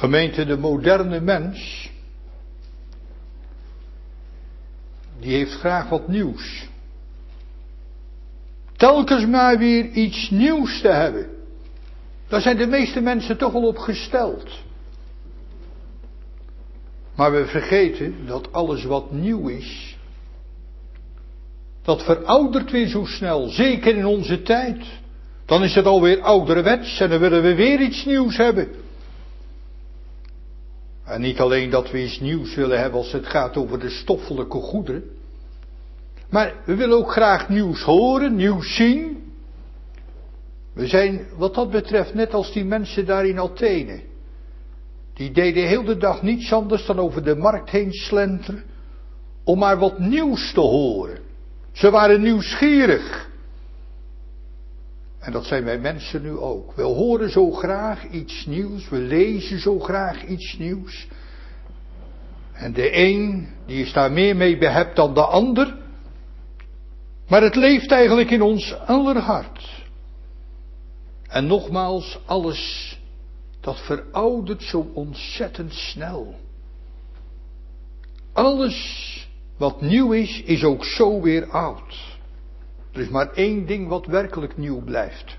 Gemeente, de moderne mens, die heeft graag wat nieuws. Telkens maar weer iets nieuws te hebben. Daar zijn de meeste mensen toch wel op gesteld. Maar we vergeten dat alles wat nieuw is, dat veroudert weer zo snel, zeker in onze tijd. Dan is het alweer ouderwets en dan willen we weer iets nieuws hebben. En niet alleen dat we iets nieuws willen hebben als het gaat over de stoffelijke goederen. Maar we willen ook graag nieuws horen, nieuws zien. We zijn wat dat betreft net als die mensen daar in Athene. Die deden heel de dag niets anders dan over de markt heen slenteren. Om maar wat nieuws te horen. Ze waren nieuwsgierig. En dat zijn wij mensen nu ook. We horen zo graag iets nieuws, we lezen zo graag iets nieuws. En de een, die is daar meer mee behept dan de ander. Maar het leeft eigenlijk in ons aller hart. En nogmaals, alles dat veroudert zo ontzettend snel. Alles wat nieuw is, is ook zo weer oud. Er is maar één ding wat werkelijk nieuw blijft.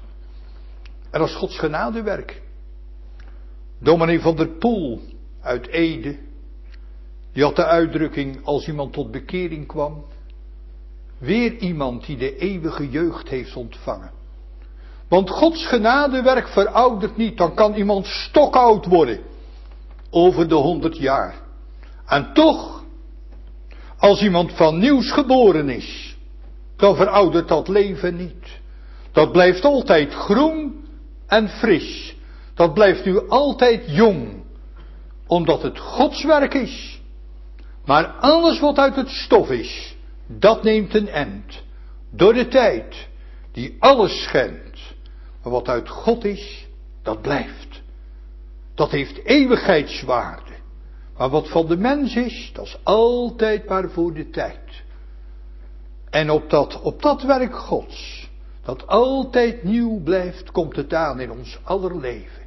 En dat is Gods genadewerk. Dominee van der Poel uit Ede, die had de uitdrukking als iemand tot bekering kwam, weer iemand die de eeuwige jeugd heeft ontvangen. Want Gods genadewerk veroudert niet, dan kan iemand stokoud worden, over de honderd jaar. En toch, als iemand van nieuws geboren is, dan veroudert dat leven niet. Dat blijft altijd groen en fris. Dat blijft nu altijd jong. Omdat het Gods werk is. Maar alles wat uit het stof is, dat neemt een end. Door de tijd, die alles schendt. Maar wat uit God is, dat blijft. Dat heeft eeuwigheidswaarde. Maar wat van de mens is, dat is altijd maar voor de tijd. En op dat, op dat werk Gods, dat altijd nieuw blijft, komt het aan in ons aller leven.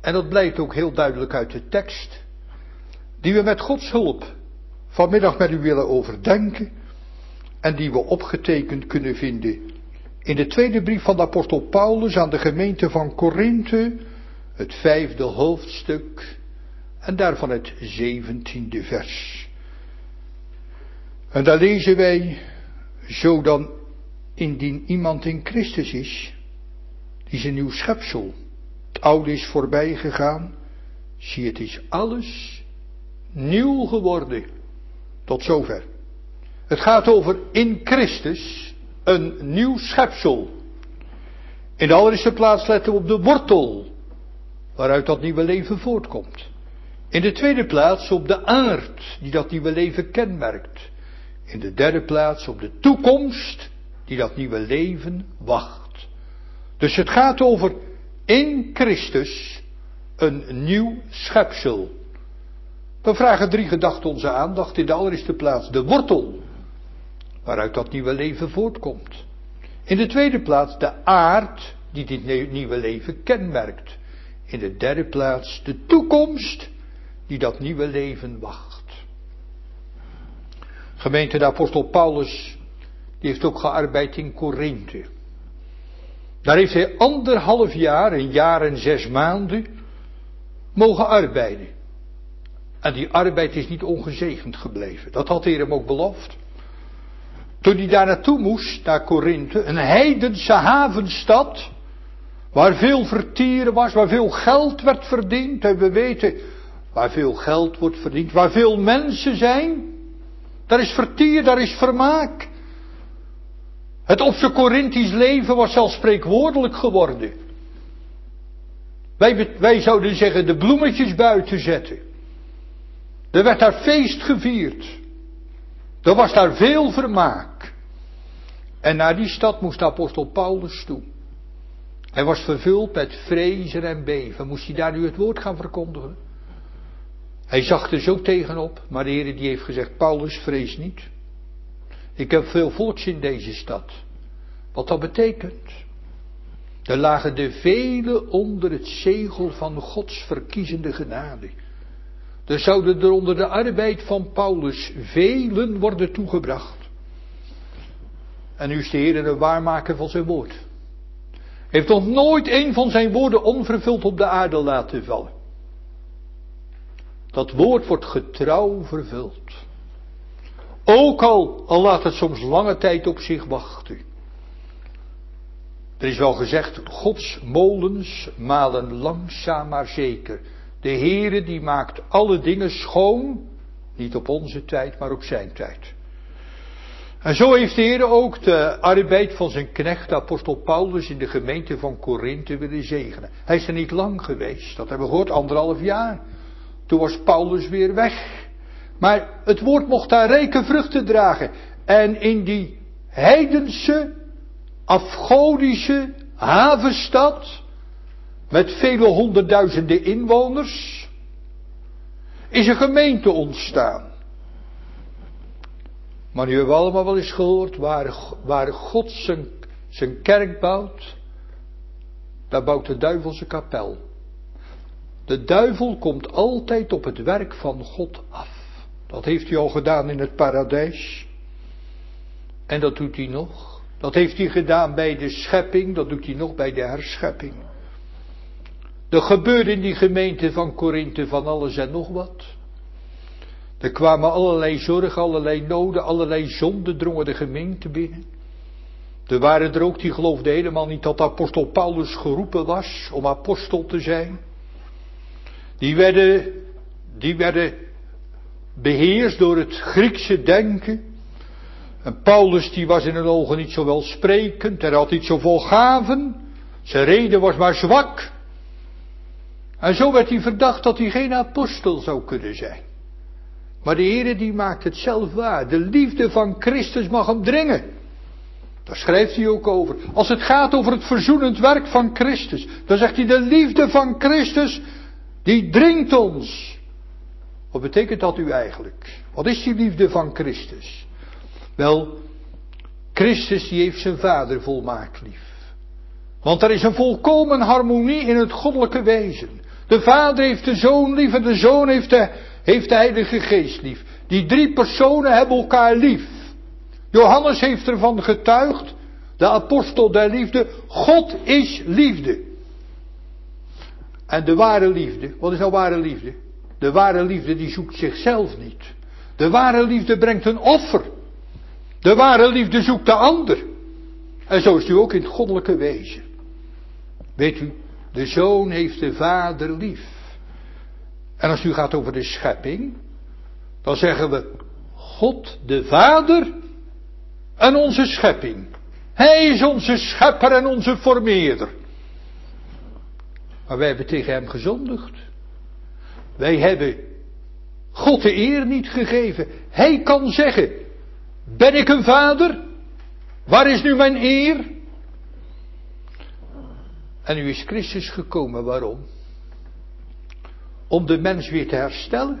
En dat blijkt ook heel duidelijk uit de tekst, die we met Gods hulp vanmiddag met u willen overdenken, en die we opgetekend kunnen vinden in de tweede brief van de apostel Paulus aan de gemeente van Korinthe, het vijfde hoofdstuk, en daarvan het zeventiende vers. En daar lezen wij zo dan, indien iemand in Christus is, die is een nieuw schepsel. Het oude is voorbij gegaan. Zie, het is alles nieuw geworden. Tot zover. Het gaat over in Christus een nieuw schepsel. In de allereerste plaats letten we op de wortel, waaruit dat nieuwe leven voortkomt. In de tweede plaats op de aard die dat nieuwe leven kenmerkt. In de derde plaats op de toekomst die dat nieuwe leven wacht. Dus het gaat over in Christus een nieuw schepsel. We vragen drie gedachten onze aandacht. In de allereerste plaats de wortel, waaruit dat nieuwe leven voortkomt. In de tweede plaats de aard die dit nieuwe leven kenmerkt. In de derde plaats de toekomst die dat nieuwe leven wacht. Gemeente de apostel Paulus, die heeft ook gearbeid in Korinthe. Daar heeft hij anderhalf jaar, een jaar en zes maanden, mogen arbeiden. En die arbeid is niet ongezegend gebleven. Dat had hij hem ook beloofd. Toen hij daar naartoe moest, naar Korinthe, een heidense havenstad, waar veel vertieren was, waar veel geld werd verdiend. En we weten, waar veel geld wordt verdiend, waar veel mensen zijn, daar is vertier, daar is vermaak. Het op zijn Corinthisch leven was zelfs spreekwoordelijk geworden. Wij, wij zouden zeggen de bloemetjes buiten zetten. Er werd daar feest gevierd. Er was daar veel vermaak. En naar die stad moest de apostel Paulus toe. Hij was vervuld met vrezen en beven. Moest hij daar nu het woord gaan verkondigen? Hij zag er zo tegenop, maar de Heer die heeft gezegd, Paulus, vrees niet. Ik heb veel volks in deze stad. Wat dat betekent. Er lagen de velen onder het zegel van Gods verkiezende genade. Er zouden er onder de arbeid van Paulus velen worden toegebracht. En nu is de Heer een waarmaker van zijn woord. Heeft nog nooit een van zijn woorden onvervuld op de aarde laten vallen. Dat woord wordt getrouw vervuld. Ook al, al laat het soms lange tijd op zich wachten. Er is wel gezegd, Gods molens malen langzaam maar zeker. De Heere die maakt alle dingen schoon, niet op onze tijd, maar op zijn tijd. En zo heeft de Heer ook de arbeid van zijn knecht, apostel Paulus, in de gemeente van Korinthe willen zegenen. Hij is er niet lang geweest, dat hebben we gehoord, anderhalf jaar. Toen was Paulus weer weg. Maar het woord mocht daar rijke vruchten dragen. En in die heidense, afgodische havenstad, met vele honderdduizenden inwoners, is een gemeente ontstaan. Maar nu hebben we allemaal wel eens gehoord, waar, waar God zijn, zijn kerk bouwt, daar bouwt de duivel zijn kapel. De duivel komt altijd op het werk van God af. Dat heeft hij al gedaan in het paradijs. En dat doet hij nog. Dat heeft hij gedaan bij de schepping, dat doet hij nog bij de herschepping. Er gebeurde in die gemeente van Korinthe van alles en nog wat. Er kwamen allerlei zorgen, allerlei noden, allerlei zonden drongen de gemeente binnen. Er waren er ook die geloofden helemaal niet dat apostel Paulus geroepen was om apostel te zijn. Die werden, die beheerst door het Griekse denken. En Paulus die was in hun ogen niet zo welsprekend, hij had niet zoveel gaven. Zijn reden was maar zwak. En zo werd hij verdacht dat hij geen apostel zou kunnen zijn. Maar de Heer die maakt het zelf waar. De liefde van Christus mag hem dringen. Daar schrijft hij ook over. Als het gaat over het verzoenend werk van Christus, dan zegt hij de liefde van Christus, die dringt ons. Wat betekent dat u eigenlijk? Wat is die liefde van Christus? Wel, Christus die heeft zijn vader volmaakt lief. Want er is een volkomen harmonie in het goddelijke wezen. De vader heeft de zoon lief en de zoon heeft de, heeft de heilige geest lief. Die drie personen hebben elkaar lief. Johannes heeft ervan getuigd, de apostel der liefde, God is liefde. En de ware liefde, wat is nou ware liefde? De ware liefde die zoekt zichzelf niet. De ware liefde brengt een offer. De ware liefde zoekt de ander. En zo is u ook in het goddelijke wezen. Weet u, de zoon heeft de vader lief. En als u gaat over de schepping, dan zeggen we God de Vader en onze schepping. Hij is onze schepper en onze formeerder. Maar wij hebben tegen hem gezondigd. Wij hebben God de eer niet gegeven. Hij kan zeggen, ben ik een vader? Waar is nu mijn eer? En nu is Christus gekomen, waarom? Om de mens weer te herstellen.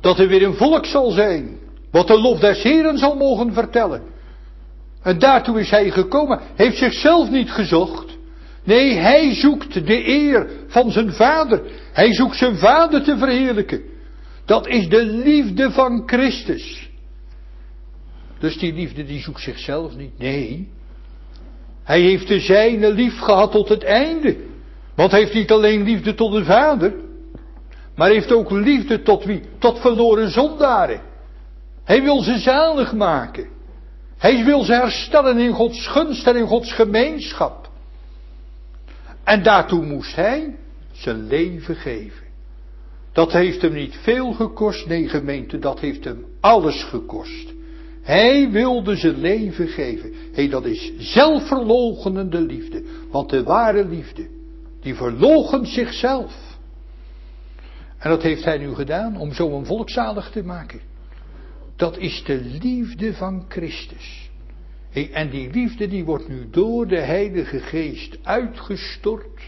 Dat er weer een volk zal zijn, wat de lof des Heren zal mogen vertellen. En daartoe is hij gekomen, heeft zichzelf niet gezocht. Nee, hij zoekt de eer van zijn vader. Hij zoekt zijn vader te verheerlijken. Dat is de liefde van Christus. Dus die liefde die zoekt zichzelf niet. Nee, hij heeft de zijne lief gehad tot het einde. Want hij heeft niet alleen liefde tot de Vader, maar heeft ook liefde tot wie? Tot verloren zondaren. Hij wil ze zalig maken. Hij wil ze herstellen in Gods gunst en in Gods gemeenschap. En daartoe moest hij zijn leven geven. Dat heeft hem niet veel gekost, nee gemeente, dat heeft hem alles gekost. Hij wilde zijn leven geven. Hé, dat is zelfverlogenende liefde. Want de ware liefde, die verloochent zichzelf. En dat heeft hij nu gedaan om zo een volk zalig te maken. Dat is de liefde van Christus. En die liefde die wordt nu door de Heilige Geest uitgestort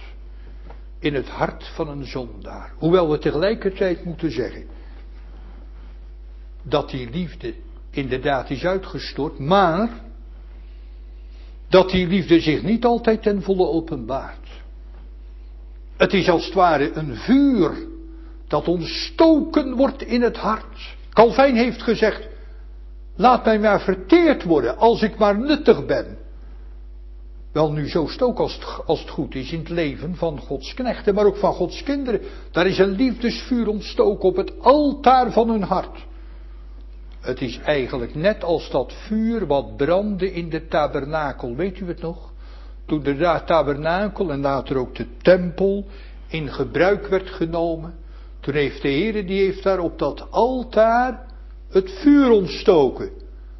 in het hart van een zondaar. Hoewel we tegelijkertijd moeten zeggen dat die liefde inderdaad is uitgestort, maar dat die liefde zich niet altijd ten volle openbaart. Het is als het ware een vuur dat ontstoken wordt in het hart. Calvijn heeft gezegd, laat mij maar verteerd worden als ik maar nuttig ben. Wel nu zo stook als het, goed is in het leven van Gods knechten, maar ook van Gods kinderen. Daar is een liefdesvuur ontstoken op het altaar van hun hart. Het is eigenlijk net als dat vuur wat brandde in de tabernakel. Weet u het nog? Toen de tabernakel en later ook de tempel in gebruik werd genomen. Toen heeft de Heer, die heeft daar op dat altaar het vuur ontstoken.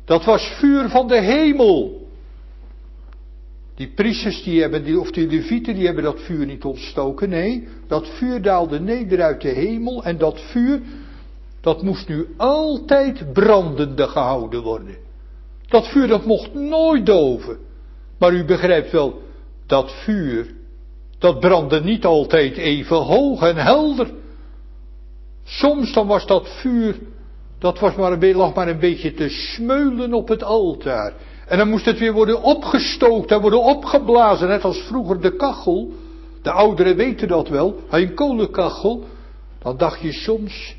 Dat was vuur van de hemel. Die priesters die hebben, die, of die levieten, die hebben dat vuur niet ontstoken. Nee, dat vuur daalde neder uit de hemel en dat vuur, dat moest nu altijd brandende gehouden worden. Dat vuur dat mocht nooit doven. Maar u begrijpt wel, dat vuur, dat brandde niet altijd even hoog en helder. Soms dan was dat vuur, dat was maar een, lag maar een beetje te smeulen op het altaar. En dan moest het weer worden opgestookt en worden opgeblazen, net als vroeger de kachel. De ouderen weten dat wel, een kolenkachel. Dan dacht je soms,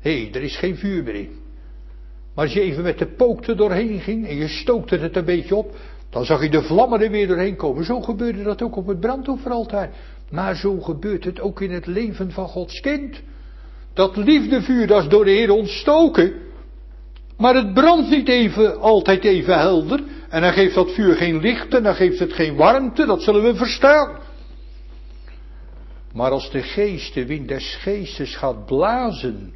hé, hey, er is geen vuur meer in. Maar als je even met de pook er doorheen ging en je stookte het een beetje op, dan zag je de vlammen er weer doorheen komen. Zo gebeurde dat ook op het brandofferaltaar. Maar zo gebeurt het ook in het leven van Gods kind. Dat liefdevuur, dat is door de Heer ontstoken. Maar het brandt niet even, altijd even helder. En dan geeft dat vuur geen licht en dan geeft het geen warmte, dat zullen we verstaan. Maar als de geest, de wind des geestes gaat blazen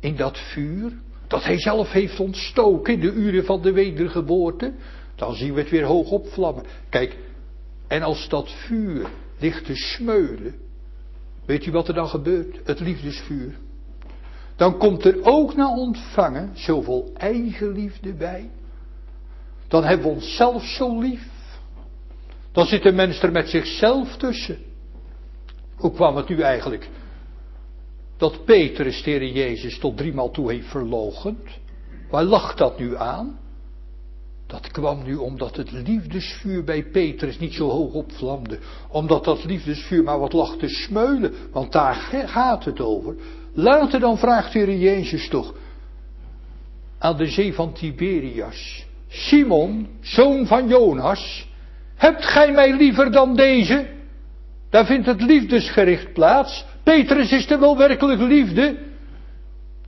in dat vuur, dat hij zelf heeft ontstoken in de uren van de wedergeboorte, dan zien we het weer hoog opvlammen. Kijk, en als dat vuur ligt te smeulen, weet u wat er dan gebeurt? Het liefdesvuur. Dan komt er ook na ontvangen zoveel eigenliefde bij. Dan hebben we onszelf zo lief. Dan zit de mens er met zichzelf tussen. Hoe kwam het nu eigenlijk? Dat Petrus de Jezus tot driemaal toe heeft verlogend. Waar lag dat nu aan? Dat kwam nu omdat het liefdesvuur bij Petrus niet zo hoog opvlamde. Omdat dat liefdesvuur maar wat lag te smeulen. Want daar gaat het over. Later dan vraagt de Heer Jezus toch aan de zee van Tiberias. Simon, zoon van Jonas, hebt gij mij liever dan deze? Daar vindt het liefdesgericht plaats. Petrus is er wel werkelijk liefde.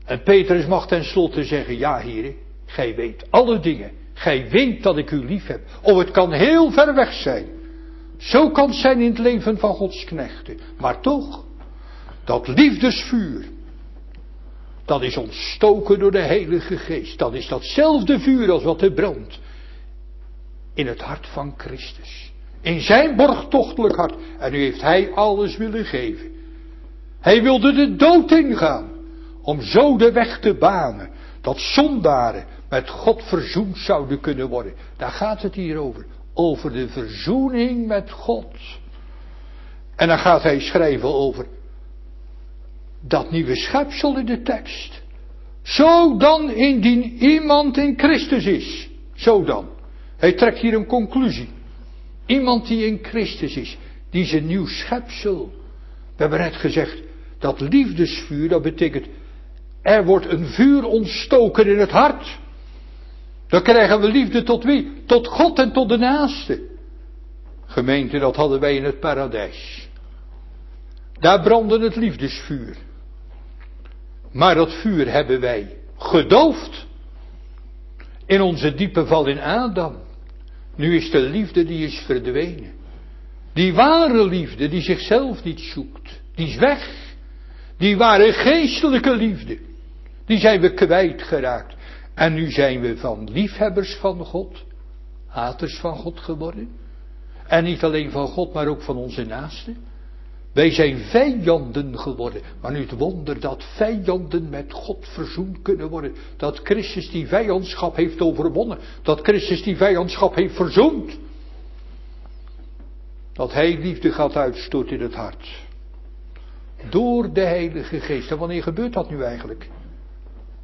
En Petrus mag tenslotte zeggen, ja heren, gij weet alle dingen. Gij weet dat ik u lief heb. Of het kan heel ver weg zijn. Zo kan het zijn in het leven van Gods knechten. Maar toch, dat liefdesvuur, dat is ontstoken door de Heilige Geest. Dat is datzelfde vuur als wat er brandt. In het hart van Christus. In zijn borgtochtelijk hart. En nu heeft hij alles willen geven. Hij wilde de dood ingaan. Om zo de weg te banen. Dat zondaren met God verzoend zouden kunnen worden. Daar gaat het hier over. Over de verzoening met God. En dan gaat hij schrijven over dat nieuwe schepsel in de tekst. Zo dan indien iemand in Christus is. Zo dan. Hij trekt hier een conclusie. Iemand die in Christus is, die is een nieuw schepsel. We hebben net gezegd, dat liefdesvuur, dat betekent, er wordt een vuur ontstoken in het hart. Dan krijgen we liefde tot wie? Tot God en tot de naaste. Gemeente, dat hadden wij in het paradijs. Daar brandde het liefdesvuur. Maar dat vuur hebben wij gedoofd. In onze diepe val in Adam. Nu is de liefde die is verdwenen. Die ware liefde die zichzelf niet zoekt. Die is weg. Die ware geestelijke liefde. Die zijn we kwijtgeraakt. En nu zijn we van liefhebbers van God. Haters van God geworden. En niet alleen van God, maar ook van onze naasten. Wij zijn vijanden geworden. Maar nu het wonder dat vijanden met God verzoend kunnen worden. Dat Christus die vijandschap heeft overwonnen. Dat Christus die vijandschap heeft verzoend. Dat Hij liefde gaat uitstorten in het hart. Door de Heilige Geest. En wanneer gebeurt dat nu eigenlijk?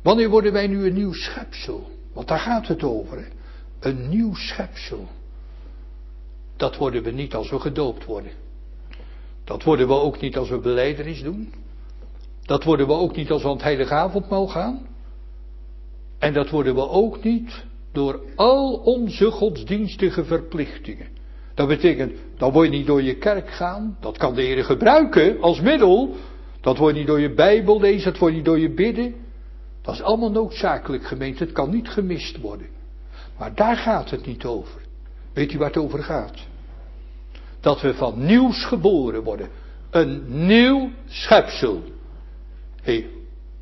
Wanneer worden wij nu een nieuw schepsel? Want daar gaat het over. Hè? Een nieuw schepsel. dat worden we niet als we gedoopt worden. Dat worden we ook niet als we beleidenis doen. Dat worden we ook niet als we aan het heilige avondmaal gaan. En dat worden we ook niet door al onze godsdienstige verplichtingen. Dat betekent, dan word je niet door je kerk gaan. Dat kan de Heer gebruiken als middel. Dat wordt niet door je Bijbel lezen, dat wordt niet door je bidden. Dat is allemaal noodzakelijk gemeente, het kan niet gemist worden. Maar daar gaat het niet over. Weet u waar het over gaat? Dat we van nieuws geboren worden. Een nieuw schepsel. Hé,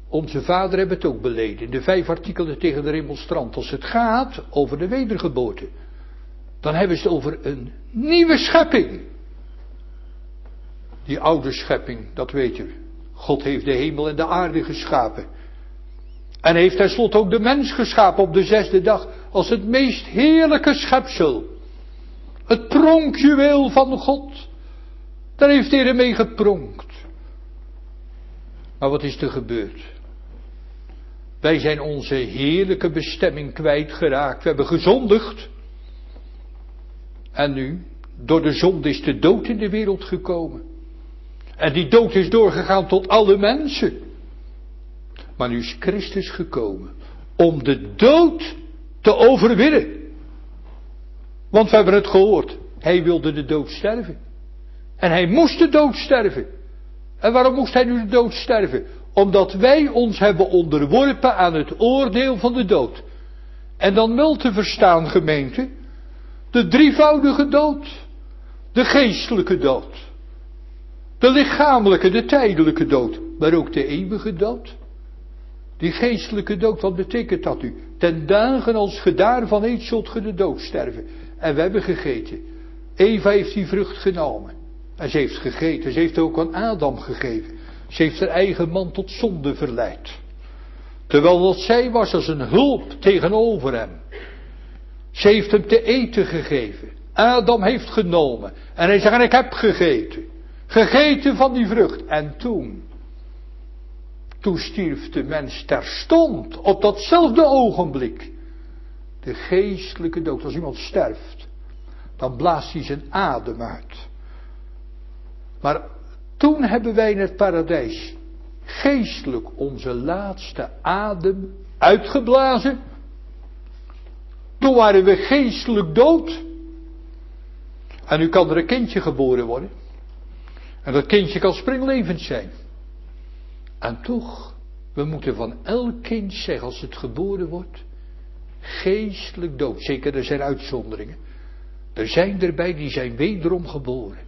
onze vader hebben het ook beleden. De vijf artikelen tegen de remonstrant. Als het gaat over de wedergeboorte. Dan hebben ze het over een nieuwe schepping. Die oude schepping, dat weet u. God heeft de hemel en de aarde geschapen. En heeft tenslotte ook de mens geschapen op de zesde dag als het meest heerlijke schepsel. Het pronkjuweel van God. Daar heeft hij ermee gepronkt. Maar wat is er gebeurd? Wij zijn onze heerlijke bestemming kwijtgeraakt. We hebben gezondigd. En nu, door de zonde is de dood in de wereld gekomen. En die dood is doorgegaan tot alle mensen. Maar nu is Christus gekomen om de dood te overwinnen. Want we hebben het gehoord. Hij wilde de dood sterven. En hij moest de dood sterven. En waarom moest hij nu de dood sterven? Omdat wij ons hebben onderworpen aan het oordeel van de dood. En dan wel te verstaan, gemeente, de drievoudige dood. De geestelijke dood. De lichamelijke, de tijdelijke dood. Maar ook de eeuwige dood. Die geestelijke dood, wat betekent dat u? Ten dagen als gedaar van eet zult ge de dood sterven. En we hebben gegeten. Eva heeft die vrucht genomen. En ze heeft gegeten. Ze heeft ook aan Adam gegeven. Ze heeft haar eigen man tot zonde verleid. Terwijl dat zij was als een hulp tegenover hem. Ze heeft hem te eten gegeven. Adam heeft genomen. En hij zegt, ik heb gegeten. Gegeten van die vrucht. En toen. Toen stierf de mens terstond. Op datzelfde ogenblik. De geestelijke dood. Als iemand sterft. Dan blaast hij zijn adem uit. Maar toen hebben wij in het paradijs geestelijk onze laatste adem uitgeblazen. Toen waren we geestelijk dood. En nu kan er een kindje geboren worden. En dat kindje kan springlevend zijn. En toch, we moeten van elk kind zeggen als het geboren wordt, geestelijk dood. Zeker, er zijn uitzonderingen. Er zijn erbij die zijn wederom geboren.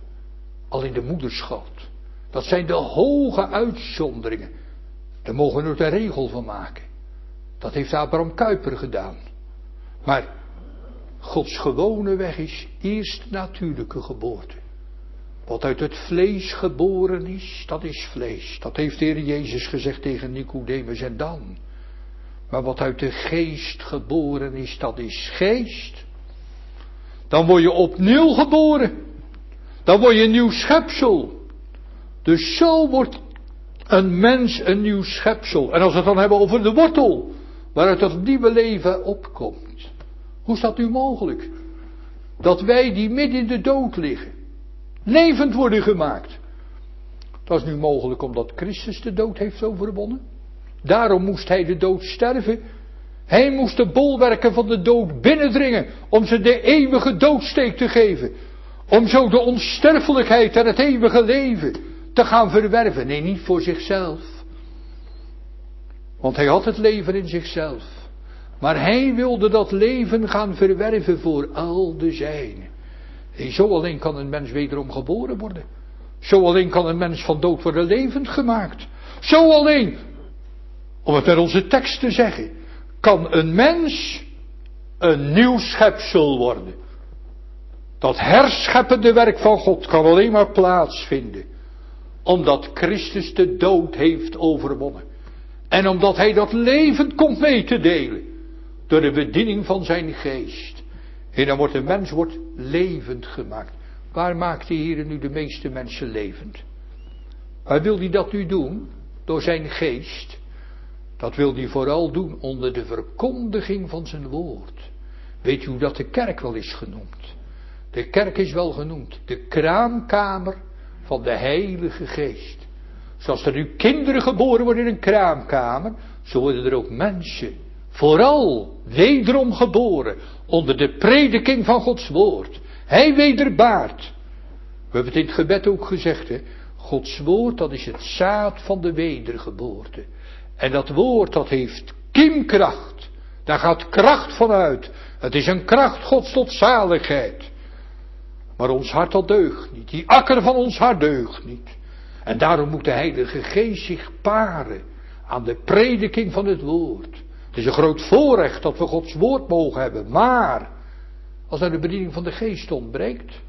Al in de moederschoot. Dat zijn de hoge uitzonderingen. Daar mogen we er een regel van maken. Dat heeft Abraham Kuyper gedaan. Maar Gods gewone weg is eerst natuurlijke geboorte. Wat uit het vlees geboren is, dat is vlees. Dat heeft de Heer Jezus gezegd tegen Nicodemus en dan. Maar wat uit de geest geboren is, dat is geest. Dan word je opnieuw geboren. Dan word je een nieuw schepsel. Dus zo wordt een mens een nieuw schepsel. En als we het dan hebben over de wortel, waaruit dat nieuwe leven opkomt. Hoe is dat nu mogelijk? Dat wij die midden in de dood liggen, levend worden gemaakt. Dat is nu mogelijk omdat Christus de dood heeft overwonnen. Daarom moest hij de dood sterven. Hij moest de bolwerken van de dood binnendringen om ze de eeuwige doodsteek te geven. Om zo de onsterfelijkheid en het eeuwige leven te gaan verwerven. Nee, niet voor zichzelf. Want hij had het leven in zichzelf. Maar hij wilde dat leven gaan verwerven voor al de zijnen. Zo alleen kan een mens wederom geboren worden. Zo alleen kan een mens van dood worden levend gemaakt. Zo alleen, om het met onze tekst te zeggen, kan een mens een nieuw schepsel worden. Dat herscheppende werk van God kan alleen maar plaatsvinden. Omdat Christus de dood heeft overwonnen. En omdat hij dat leven komt mee te delen. Door de bediening van zijn geest. En dan wordt een mens wordt levend gemaakt. Waar maakt de Heer nu de meeste mensen levend? Waar wil hij dat nu doen? Door zijn geest. Dat wil hij vooral doen onder de verkondiging van zijn woord. Weet u hoe dat de kerk wel is genoemd? De kerk is wel genoemd de kraamkamer van de Heilige Geest. Zoals er nu kinderen geboren worden in een kraamkamer, zo worden er ook mensen, vooral wederom geboren, onder de prediking van Gods woord. Hij wederbaart. We hebben het in het gebed ook gezegd, hè. Gods woord, dat is het zaad van de wedergeboorte. En dat woord, dat heeft kiemkracht. Daar gaat kracht van uit. Het is een kracht Gods tot zaligheid. Maar ons hart dat deugt niet. Die akker van ons hart deugt niet. En daarom moet de Heilige Geest zich paren aan de prediking van het woord. Het is een groot voorrecht dat we Gods woord mogen hebben. Maar als er de bediening van de Geest ontbreekt,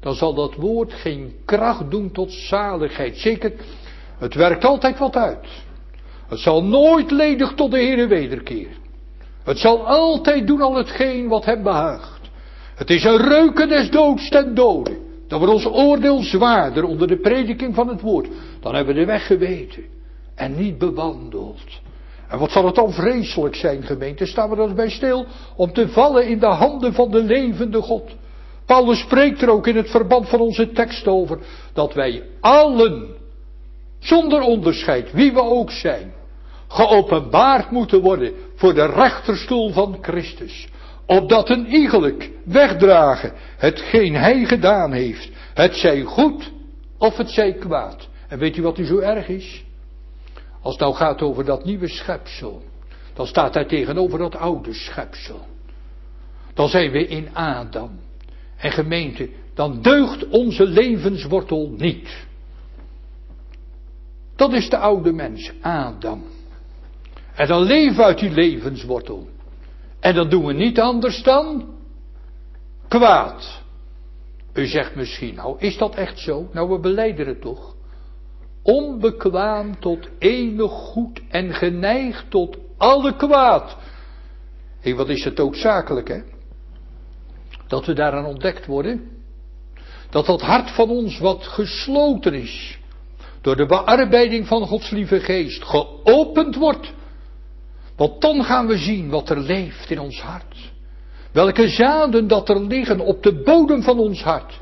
dan zal dat woord geen kracht doen tot zaligheid. Zeker, het werkt altijd wat uit. Het zal nooit ledig tot de Heer wederkeren. Het zal altijd doen al hetgeen wat hem behaagt. Het is een reuken des doods ten dode. Dan wordt ons oordeel zwaarder onder de prediking van het woord. Dan hebben we de weg geweten en niet bewandeld. En wat zal het dan vreselijk zijn, gemeente? Staan we er bij stil om te vallen in de handen van de levende God. Paulus spreekt er ook in het verband van onze tekst over dat wij allen, zonder onderscheid, wie we ook zijn, geopenbaard moeten worden voor de rechterstoel van Christus. Opdat een iegelijk wegdragen hetgeen hij gedaan heeft. Het zij goed of het zij kwaad. En weet u wat u zo erg is? Als het nou gaat over dat nieuwe schepsel. Dan staat daar tegenover dat oude schepsel. Dan zijn we in Adam. En gemeente, dan deugt onze levenswortel niet. Dat is de oude mens, Adam. En dan leven uit die levenswortel. En dat doen we niet anders dan kwaad. U zegt misschien, nou is dat echt zo? Nou, we beleiden het toch. Onbekwaam tot enig goed en geneigd tot alle kwaad. Hé, wat is het ook zakelijk, hè? Dat we daaraan ontdekt worden. Dat dat hart van ons wat gesloten is. Door de bearbeiding van Gods lieve geest geopend wordt want dan gaan we zien wat er leeft in ons hart. Welke zaden dat er liggen op de bodem van ons hart.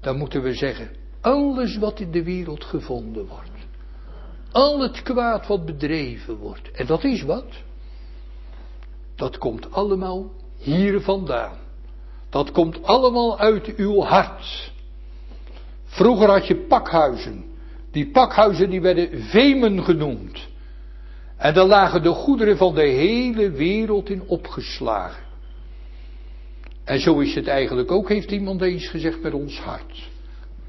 Dan moeten we zeggen, alles wat in de wereld gevonden wordt. Al het kwaad wat bedreven wordt. En dat is wat. Dat komt allemaal hier vandaan. Dat komt allemaal uit uw hart. Vroeger had je pakhuizen. Die pakhuizen die werden vemen genoemd. En daar lagen de goederen van de hele wereld in opgeslagen. En zo is het eigenlijk ook, heeft iemand eens gezegd, met ons hart.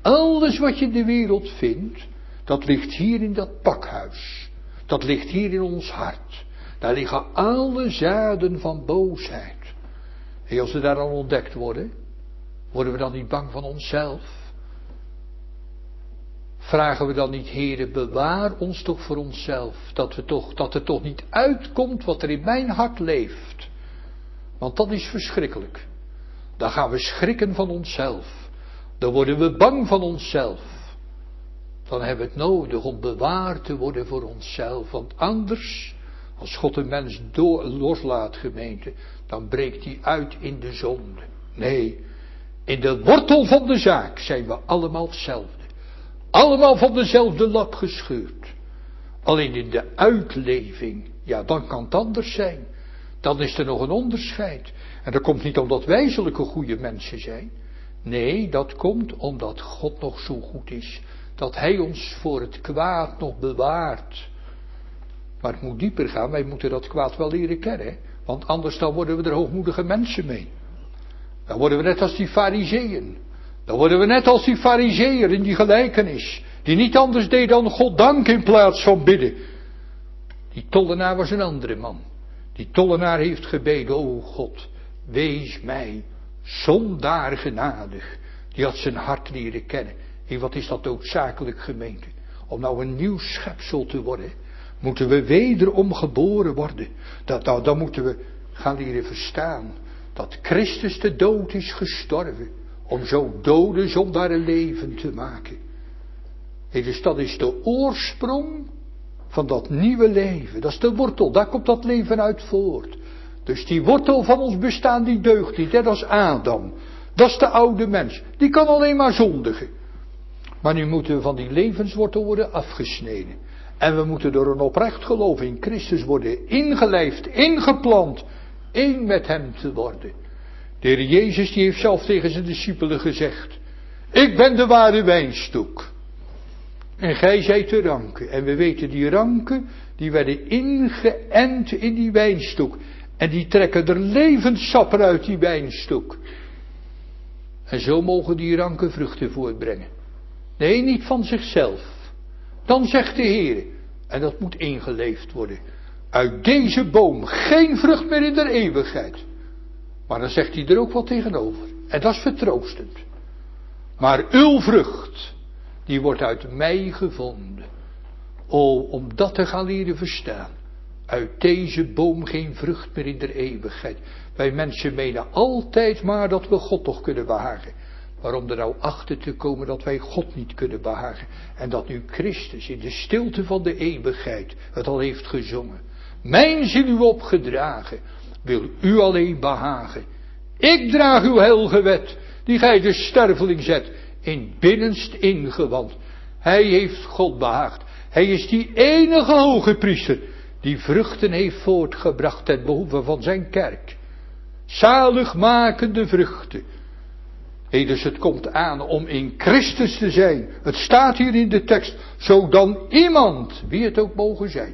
Alles wat je in de wereld vindt, dat ligt hier in dat pakhuis. Dat ligt hier in ons hart. Daar liggen alle zaden van boosheid. En als we daar dan ontdekt worden, worden we dan niet bang van onszelf? Vragen we dan niet, heren, bewaar ons toch voor onszelf, dat, we toch, dat er toch niet uitkomt wat er in mijn hart leeft. Want dat is verschrikkelijk. Dan gaan we schrikken van onszelf. Dan worden we bang van onszelf. Dan hebben we het nodig om bewaard te worden voor onszelf. Want anders, als God een mens door, loslaat, gemeente, dan breekt hij uit in de zonde. Nee, in de wortel van de zaak zijn we allemaal hetzelfde. Allemaal van dezelfde lap gescheurd. Alleen in de uitleving, ja, dan kan het anders zijn. Dan is er nog een onderscheid. En dat komt niet omdat wij zulke goede mensen zijn. Nee, dat komt omdat God nog zo goed is. Dat Hij ons voor het kwaad nog bewaart. Maar het moet dieper gaan. Wij moeten dat kwaad wel leren kennen. Want anders dan worden we er hoogmoedige mensen mee. Dan worden we net als die fariseeën. Dan worden we net als die fariseer in die gelijkenis. Die niet anders deed dan God dank in plaats van bidden. Die tollenaar was een andere man. Die tollenaar heeft gebeden, o God, wees mij zondaar genadig. Die had zijn hart leren kennen. En wat is dat ook zakelijk gemeente? Om nou een nieuw schepsel te worden, moeten we wederom geboren worden. Dat, dat, dan moeten we gaan leren verstaan dat Christus de dood is gestorven om zo dode zondaren leven te maken. Hey, dus dat is de oorsprong van dat nieuwe leven. Dat is de wortel, daar komt dat leven uit voort. Dus die wortel van ons bestaan die deugt niet, hè? dat Adam. Dat is de oude mens. Die kan alleen maar zondigen. Maar nu moeten we van die levenswortel worden afgesneden. En we moeten door een oprecht geloof in Christus worden ingelijfd, ingeplant, één met hem te worden. De Heer Jezus die heeft zelf tegen zijn discipelen gezegd, ik ben de ware wijnstok. En gij zijt de ranken. En we weten die ranken, die werden ingeënt in die wijnstok. En die trekken er levenssap uit die wijnstok. En zo mogen die ranken vruchten voortbrengen. Nee, niet van zichzelf. Dan zegt de Heer, en dat moet ingeleefd worden, uit deze boom geen vrucht meer in de eeuwigheid. Maar dan zegt hij er ook wat tegenover. En dat is vertroostend. Maar uw vrucht, die wordt uit mij gevonden. O, om dat te gaan leren verstaan. Uit deze boom geen vrucht meer in de eeuwigheid. Wij mensen menen altijd maar dat we God toch kunnen behagen. Waarom er nou achter te komen dat wij God niet kunnen behagen. En dat nu Christus in de stilte van de eeuwigheid het al heeft gezongen. Mijn ziel u opgedragen, wil u alleen behagen. Ik draag uw heilige wet, die gij de sterveling zet, in binnenst ingewand. Hij heeft God behaagd. Hij is die enige hoge priester, die vruchten heeft voortgebracht ten behoeve van zijn kerk. Zaligmakende vruchten. Hé, dus het komt aan om in Christus te zijn. Het staat hier in de tekst. Zo dan iemand, wie het ook mogen zijn.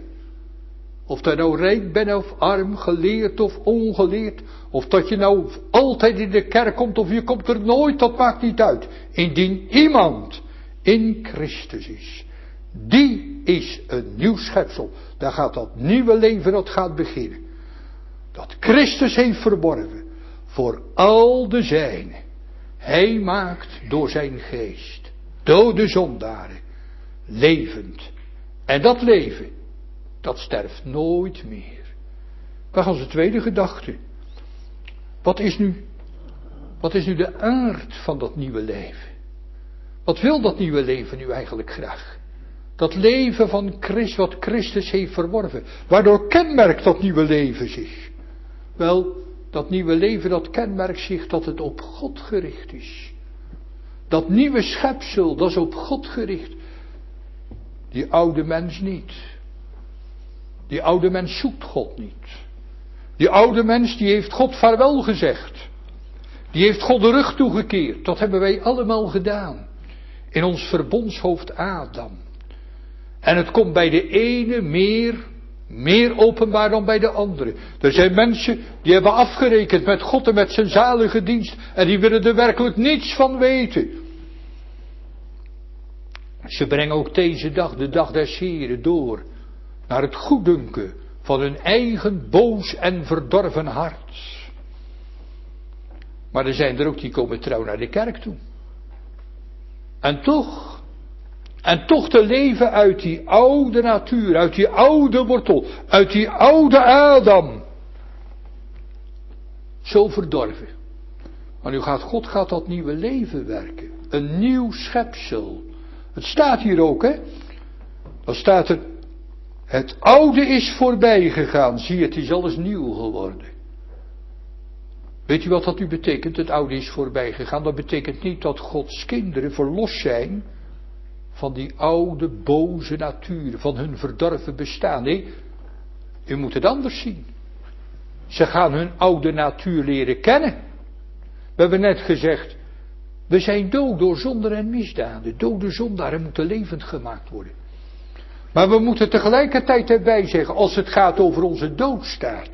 Of dat nou rijk bent of arm, geleerd of ongeleerd. Of dat je nou altijd in de kerk komt of je komt er nooit, dat maakt niet uit. Indien iemand in Christus is. Die is een nieuw schepsel. Daar gaat dat nieuwe leven, dat gaat beginnen. Dat Christus heeft verborgen voor al de zijnen. Hij maakt door zijn geest dode zondaren levend. En dat leven, dat sterft nooit meer. Gaan onze tweede gedachte. Wat is nu, wat is nu de aard van dat nieuwe leven? Wat wil dat nieuwe leven nu eigenlijk graag? Dat leven van Christus, wat Christus heeft verworven. Waardoor kenmerkt dat nieuwe leven zich? Wel, dat nieuwe leven, dat kenmerkt zich dat het op God gericht is. Dat nieuwe schepsel, dat is op God gericht. Die oude mens niet. Die oude mens zoekt God niet. Die oude mens die heeft God vaarwel gezegd. Die heeft God de rug toegekeerd. Dat hebben wij allemaal gedaan. In ons verbondshoofd Adam. En het komt bij de ene meer, meer openbaar dan bij de andere. Er zijn mensen die hebben afgerekend met God en met zijn zalige dienst. En die willen er werkelijk niets van weten. Ze brengen ook deze dag, de dag des Heren, door naar het goeddunken van hun eigen boos en verdorven hart. Maar er zijn er ook die komen trouw naar de kerk toe. En toch, en toch te leven uit die oude natuur, uit die oude wortel, uit die oude Adam. Zo verdorven. Maar nu gaat God gaat dat nieuwe leven werken. Een nieuw schepsel. Het staat hier ook, hè. Dan staat er, het oude is voorbij gegaan, zie het is alles nieuw geworden. Weet u wat dat nu betekent? Het oude is voorbij gegaan. Dat betekent niet dat Gods kinderen verlost zijn van die oude boze natuur, van hun verdorven bestaan. Nee, u moet het anders zien. Ze gaan hun oude natuur leren kennen. We hebben net gezegd, we zijn dood door zonde en misdaden. Dode zondaren moeten levend gemaakt worden. Maar we moeten tegelijkertijd erbij zeggen, als het gaat over onze doodstaat,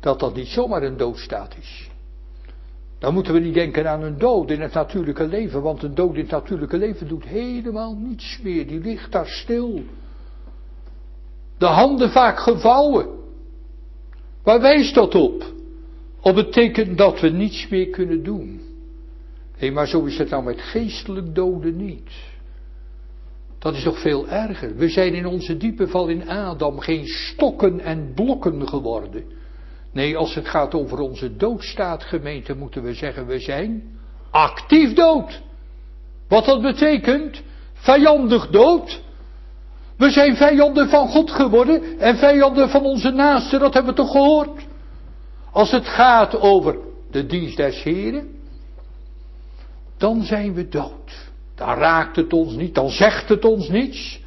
dat dat niet zomaar een doodstaat is. Dan moeten we niet denken aan een dood in het natuurlijke leven, want een dood in het natuurlijke leven doet helemaal niets meer. Die ligt daar stil. De handen vaak gevouwen. Waar wijst dat op? Op het teken dat we niets meer kunnen doen. Hé, maar zo is het nou met geestelijk doden niet. Dat is toch veel erger. We zijn in onze diepe val in Adam geen stokken en blokken geworden. Nee, als het gaat over onze doodstaat, gemeente, moeten we zeggen, we zijn actief dood. Wat dat betekent? Vijandig dood. We zijn vijanden van God geworden en vijanden van onze naasten, dat hebben we toch gehoord? Als het gaat over de dienst des Heren, dan zijn we dood. Dan raakt het ons niet, dan zegt het ons niets.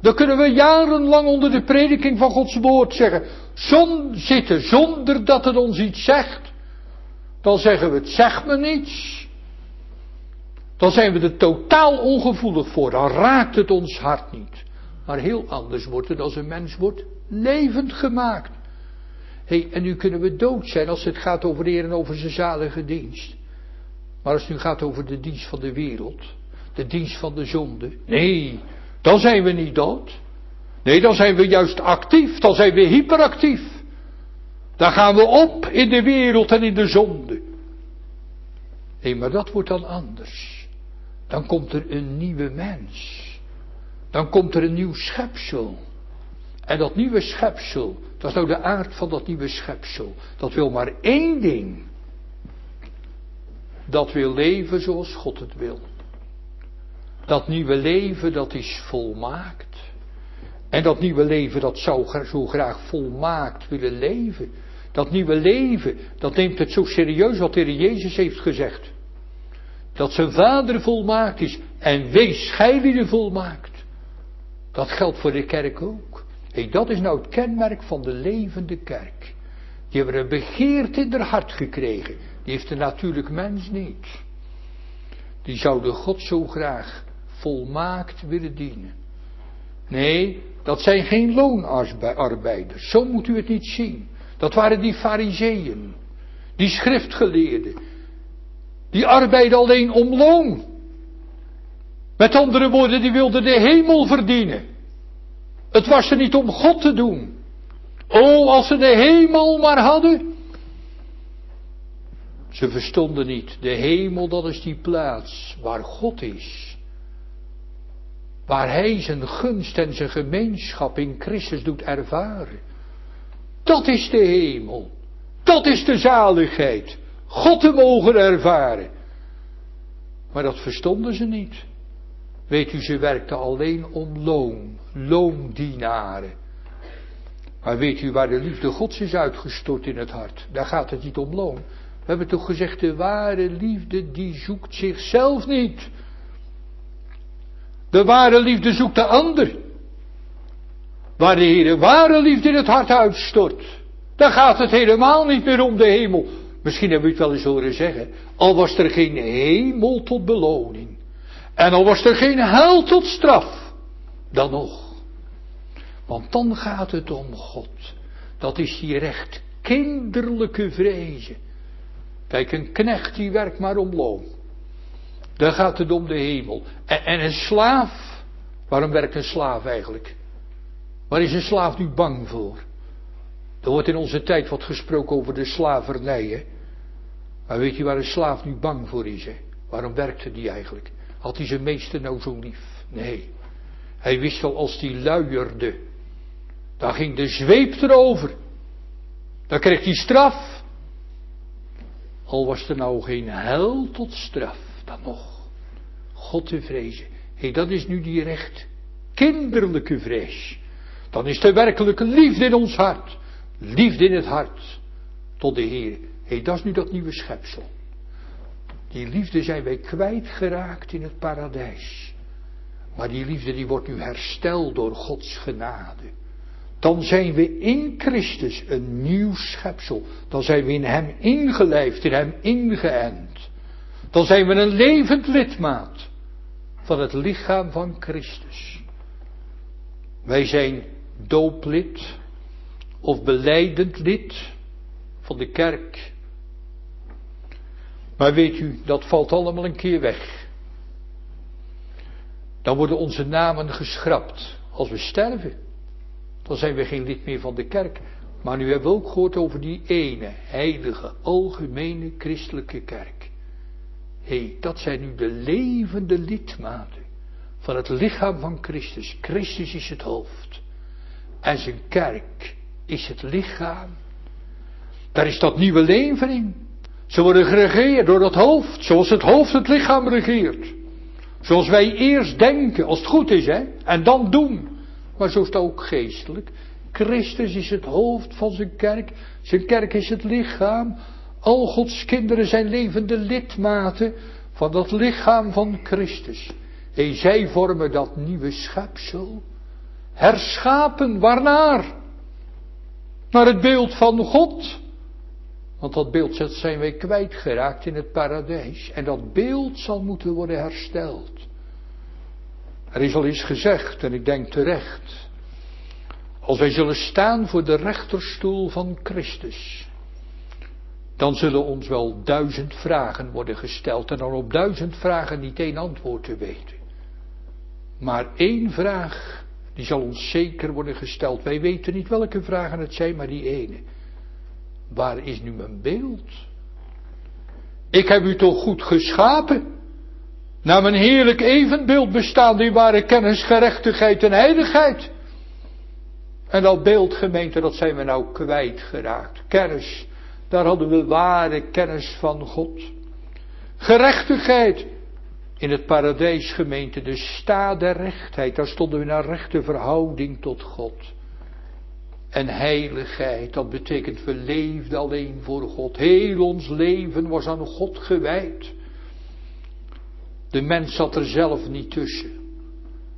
Dan kunnen we jarenlang onder de prediking van Gods woord zeggen, zon zitten zonder dat het ons iets zegt. Dan zeggen we het zegt me niets. Dan zijn we er totaal ongevoelig voor, dan raakt het ons hart niet. Maar heel anders wordt het als een mens wordt levend gemaakt. hey, en nu kunnen we dood zijn als het gaat over de en over zijn zalige dienst. Maar als het nu gaat over de dienst van de wereld, de dienst van de zonde, nee, dan zijn we niet dood. Nee, dan zijn we juist actief, dan zijn we hyperactief. Dan gaan we op in de wereld en in de zonde. Nee, maar dat wordt dan anders. Dan komt er een nieuwe mens. Dan komt er een nieuw schepsel. En dat nieuwe schepsel, dat is nou de aard van dat nieuwe schepsel. Dat wil maar één ding. Dat wil leven zoals God het wil. Dat nieuwe leven, dat is volmaakt. En dat nieuwe leven, dat zou zo graag volmaakt willen leven. Dat nieuwe leven, dat neemt het zo serieus wat de Heer Jezus heeft gezegd. Dat zijn vader volmaakt is en wees gij volmaakt. Dat geldt voor de kerk ook. Hey, dat is nou het kenmerk van de levende kerk. Die hebben een begeerte in haar hart gekregen. Die heeft de natuurlijk mens niet. Die zouden God zo graag volmaakt willen dienen. Nee, dat zijn geen loonarbeiders. Zo moet u het niet zien. Dat waren die fariseeën. Die schriftgeleerden. Die arbeiden alleen om loon. Met andere woorden, die wilden de hemel verdienen. Het was er niet om God te doen. Oh, als ze de hemel maar hadden. Ze verstonden niet. De hemel, dat is die plaats waar God is. Waar Hij zijn gunst en zijn gemeenschap in Christus doet ervaren. Dat is de hemel. Dat is de zaligheid. God te mogen ervaren. Maar dat verstonden ze niet. Weet u, ze werkten alleen om loon, loondienaren. Maar weet u waar de liefde Gods is uitgestort in het hart? Daar gaat het niet om loon. We hebben toch gezegd, de ware liefde die zoekt zichzelf niet. De ware liefde zoekt de ander. Waar de Heer ware liefde in het hart uitstort. Dan gaat het helemaal niet meer om de hemel. Misschien hebben we het wel eens horen zeggen. Al was er geen hemel tot beloning. En al was er geen hel tot straf. Dan nog. Want dan gaat het om God. Dat is die recht kinderlijke vrezen. Kijk, een knecht die werkt maar om loon. Dan gaat het om de hemel. En, en een slaaf, waarom werkt een slaaf eigenlijk? Waar is een slaaf nu bang voor? Er wordt in onze tijd wat gesproken over de slavernij. Hè? Maar weet je waar een slaaf nu bang voor is? Hè? Waarom werkte die eigenlijk? Had hij zijn meester nou zo lief? Nee. Hij wist al als die luierde. Dan ging de zweep erover. Dan kreeg hij straf. Al was er nou geen hel tot straf, dan nog. God te vrezen. Hé, hey, dat is nu die recht kinderlijke vrees. Dan is de werkelijke liefde in ons hart. Liefde in het hart. Tot de Heer. Hé, hey, dat is nu dat nieuwe schepsel. Die liefde zijn wij kwijtgeraakt in het paradijs. Maar die liefde die wordt nu hersteld door Gods genade. Dan zijn we in Christus een nieuw schepsel. Dan zijn we in Hem ingelijfd, in Hem ingeënt. Dan zijn we een levend lidmaat van het lichaam van Christus. Wij zijn dooplid of beleidend lid van de kerk. Maar weet u, dat valt allemaal een keer weg. Dan worden onze namen geschrapt als we sterven. Dan zijn we geen lid meer van de kerk. Maar nu hebben we ook gehoord over die ene, heilige, algemene christelijke kerk. Hey, dat zijn nu de levende lidmaten van het lichaam van Christus. Christus is het hoofd. En zijn kerk is het lichaam. Daar is dat nieuwe leven in. Ze worden geregeerd door het hoofd, zoals het hoofd het lichaam regeert. Zoals wij eerst denken, als het goed is, hè, en dan doen. Maar zo is het ook geestelijk. Christus is het hoofd van zijn kerk. Zijn kerk is het lichaam. Al Gods kinderen zijn levende lidmaten van dat lichaam van Christus. En zij vormen dat nieuwe schepsel. Herschapen, waarnaar? Naar het beeld van God. Want dat beeld zijn wij kwijtgeraakt in het paradijs. En dat beeld zal moeten worden hersteld. Er is al iets gezegd, en ik denk terecht. Als wij zullen staan voor de rechterstoel van Christus, dan zullen ons wel duizend vragen worden gesteld en dan op duizend vragen niet één antwoord te weten. Maar één vraag, die zal ons zeker worden gesteld. Wij weten niet welke vragen het zijn, maar die ene. Waar is nu mijn beeld? Ik heb u toch goed geschapen? Naar mijn heerlijk evenbeeld bestaande in ware kennis, gerechtigheid en heiligheid. En dat beeld, gemeente, dat zijn we nou kwijtgeraakt. Kennis, daar hadden we ware kennis van God. Gerechtigheid, in het paradijs, gemeente, de sta der rechtheid, daar stonden we naar rechte verhouding tot God. En heiligheid, dat betekent we leefden alleen voor God. Heel ons leven was aan God gewijd. De mens zat er zelf niet tussen.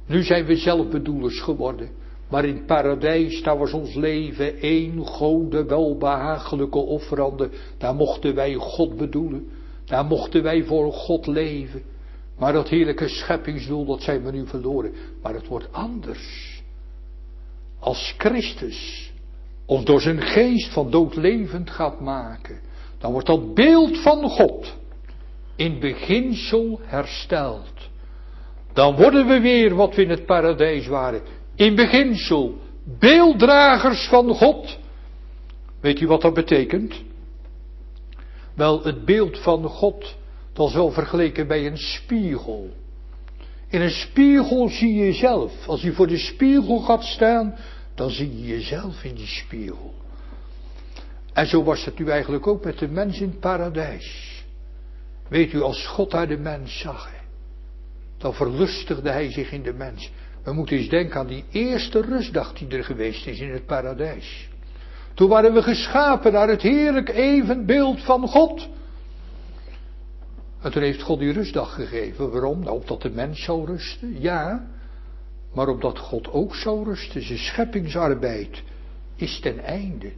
Nu zijn we zelfbedoelers geworden. Maar in het paradijs, daar was ons leven één gode welbehagelijke offerande. Daar mochten wij God bedoelen. Daar mochten wij voor God leven. Maar dat heerlijke scheppingsdoel, dat zijn we nu verloren. Maar het wordt anders. Als Christus ons door zijn geest van dood levend gaat maken, dan wordt dat beeld van God in beginsel hersteld. Dan worden we weer wat we in het paradijs waren. In beginsel beelddragers van God. Weet u wat dat betekent? Wel, het beeld van God, dat is wel vergeleken bij een spiegel. In een spiegel zie je jezelf. Als je voor de spiegel gaat staan, dan zie je jezelf in die spiegel. En zo was het nu eigenlijk ook met de mens in het paradijs. Weet u, als God daar de mens zag, dan verlustigde hij zich in de mens. We moeten eens denken aan die eerste rustdag die er geweest is in het paradijs. Toen waren we geschapen naar het heerlijk evenbeeld van God. En toen heeft God die rustdag gegeven. Waarom? Nou, opdat de mens zou rusten, ja. Maar opdat God ook zou rusten. Zijn scheppingsarbeid is ten einde.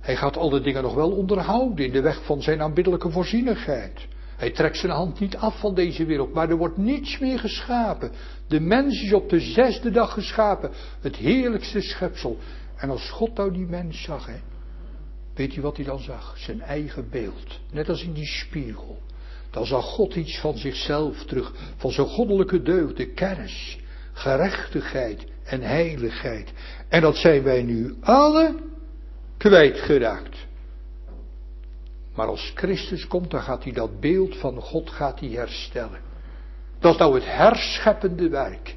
Hij gaat alle dingen nog wel onderhouden in de weg van zijn aanbiddelijke voorzienigheid. Hij trekt zijn hand niet af van deze wereld, maar er wordt niets meer geschapen. De mens is op de zesde dag geschapen, het heerlijkste schepsel. En als God nou die mens zag, weet u wat hij dan zag? Zijn eigen beeld, net als in die spiegel. Dan zag God iets van zichzelf terug, van zijn goddelijke deugden, kennis, gerechtigheid en heiligheid. En dat zijn wij nu alle kwijtgeraakt. Maar als Christus komt, dan gaat hij dat beeld van God gaat hij herstellen. Dat is nou het herscheppende werk.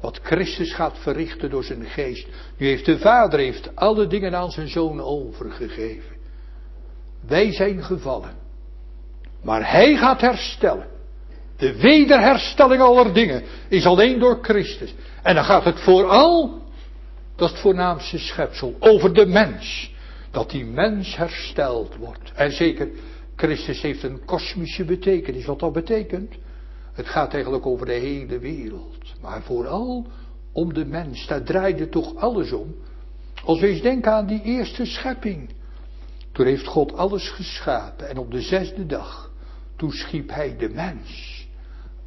Wat Christus gaat verrichten door zijn geest. Nu heeft de Vader heeft alle dingen aan zijn Zoon overgegeven. Wij zijn gevallen. Maar Hij gaat herstellen. De wederherstelling aller dingen is alleen door Christus. En dan gaat het vooral, dat voornaamste schepsel, over de mens dat die mens hersteld wordt. En zeker, Christus heeft een kosmische betekenis. Wat dat betekent? Het gaat eigenlijk over de hele wereld. Maar vooral om de mens. Daar draaide toch alles om. Als we eens denken aan die eerste schepping. Toen heeft God alles geschapen. En op de zesde dag, toen schiep hij de mens.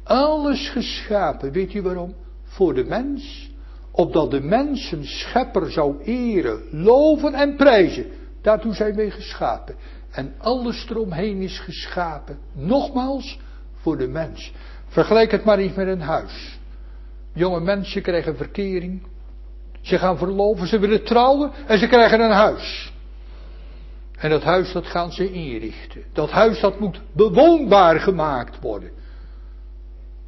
Alles geschapen. Weet u waarom? Voor de mens. Opdat de mens een schepper zou eren, loven en prijzen. Daartoe zijn wij geschapen. En alles eromheen is geschapen. Nogmaals, voor de mens. Vergelijk het maar eens met een huis. Jonge mensen krijgen verkering. Ze gaan verloven, ze willen trouwen en ze krijgen een huis. En dat huis dat gaan ze inrichten. Dat huis dat moet bewoonbaar gemaakt worden.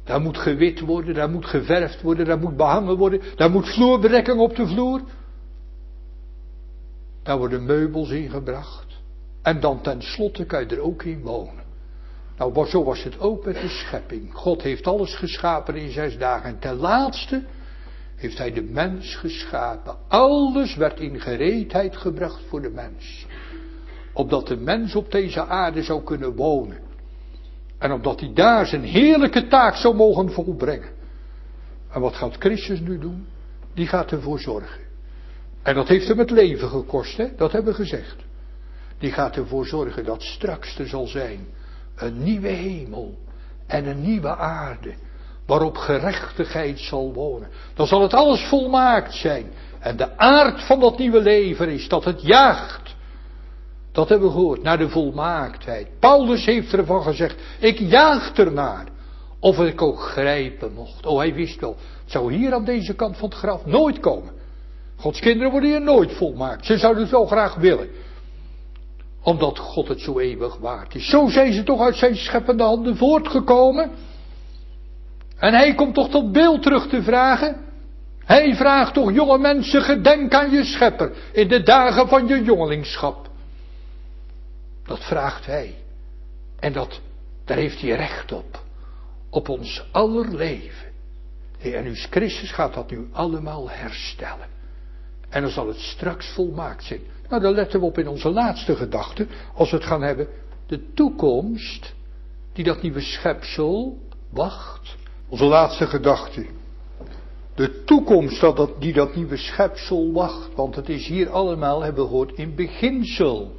Daar moet gewit worden, daar moet geverfd worden, daar moet behangen worden, daar moet vloerbedekking op de vloer. Daar worden meubels ingebracht. En dan tenslotte kan je er ook in wonen. Nou, zo was het ook met de schepping. God heeft alles geschapen in zes dagen. En ten laatste heeft hij de mens geschapen. Alles werd in gereedheid gebracht voor de mens. opdat de mens op deze aarde zou kunnen wonen. En opdat hij daar zijn heerlijke taak zou mogen volbrengen. En wat gaat Christus nu doen? Die gaat ervoor zorgen. En dat heeft hem het leven gekost, hè? dat hebben we gezegd. Die gaat ervoor zorgen dat straks er zal zijn een nieuwe hemel en een nieuwe aarde, waarop gerechtigheid zal wonen. Dan zal het alles volmaakt zijn. En de aard van dat nieuwe leven is dat het jaagt. Dat hebben we gehoord, naar de volmaaktheid. Paulus heeft ervan gezegd, ik jaag ernaar. Of ik ook grijpen mocht. Oh, hij wist wel, het zou hier aan deze kant van het graf nooit komen. Gods kinderen worden hier nooit volmaakt. Ze zouden het wel graag willen. Omdat God het zo eeuwig waard is. Zo zijn ze toch uit zijn scheppende handen voortgekomen. En hij komt toch tot beeld terug te vragen. Hij vraagt toch, jonge mensen, gedenk aan je schepper in de dagen van je jongelingschap. Dat vraagt hij. En dat, daar heeft hij recht op. Op ons aller leven. En nu Christus gaat dat nu allemaal herstellen. En dan zal het straks volmaakt zijn. Nou, dan letten we op in onze laatste gedachte, als we het gaan hebben, de toekomst die dat nieuwe schepsel wacht. Onze laatste gedachte. De toekomst dat, dat, die dat nieuwe schepsel wacht, want het is hier allemaal, hebben we gehoord, in beginsel.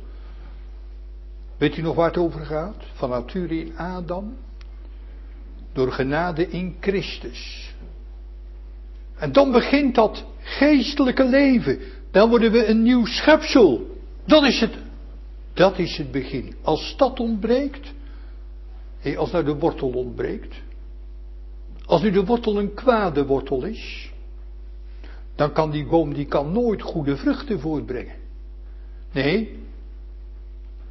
Weet u nog waar het over gaat? Van nature in Adam, door genade in Christus. En dan begint dat geestelijke leven. Dan worden we een nieuw schepsel. Dat is het. Dat is het begin. Als dat ontbreekt, als nou de wortel ontbreekt, als nu de wortel een kwade wortel is, dan kan die boom die kan nooit goede vruchten voortbrengen. Nee,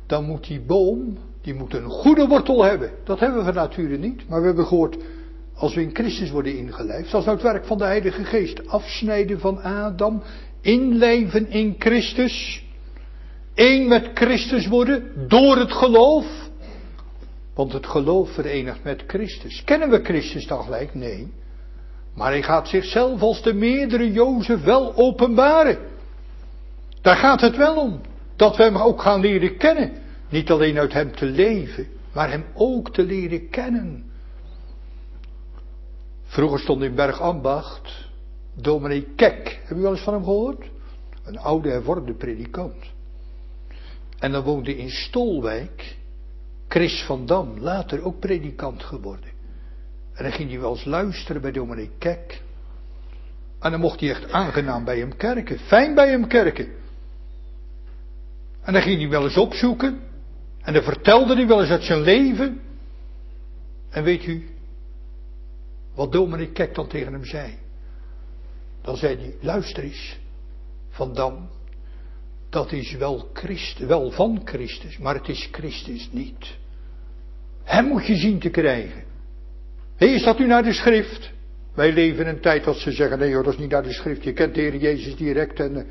dan moet die boom, die moet een goede wortel hebben. Dat hebben we van nature niet, maar we hebben gehoord, als we in Christus worden ingelijfd, als nou het werk van de Heilige Geest, afsnijden van Adam, inleven in Christus, één met Christus worden door het geloof. Want het geloof verenigt met Christus. Kennen we Christus dan gelijk? Nee. Maar hij gaat zichzelf als de meerdere Jozef wel openbaren. Daar gaat het wel om. Dat we hem ook gaan leren kennen. Niet alleen uit hem te leven, maar hem ook te leren kennen. Vroeger stond in Bergambacht dominee Kek. Heb u wel eens van hem gehoord? Een oude hervormde predikant. En dan woonde in Stolwijk Chris van Dam, later ook predikant geworden. En dan ging hij wel eens luisteren bij dominee Kek. En dan mocht hij echt aangenaam bij hem kerken, fijn bij hem kerken. En dan ging hij wel eens opzoeken. En dan vertelde hij wel eens uit zijn leven. En weet u, wat dominee Kek dan tegen hem zei. Dan zei hij, luister eens, Van Dam, dat is wel, Christus, wel van Christus, maar het is Christus niet. Hem moet je zien te krijgen. Hey, is dat nu naar de schrift? Wij leven in een tijd dat ze zeggen, nee hoor, dat is niet naar de schrift. Je kent de Heer Jezus direct. En, eh,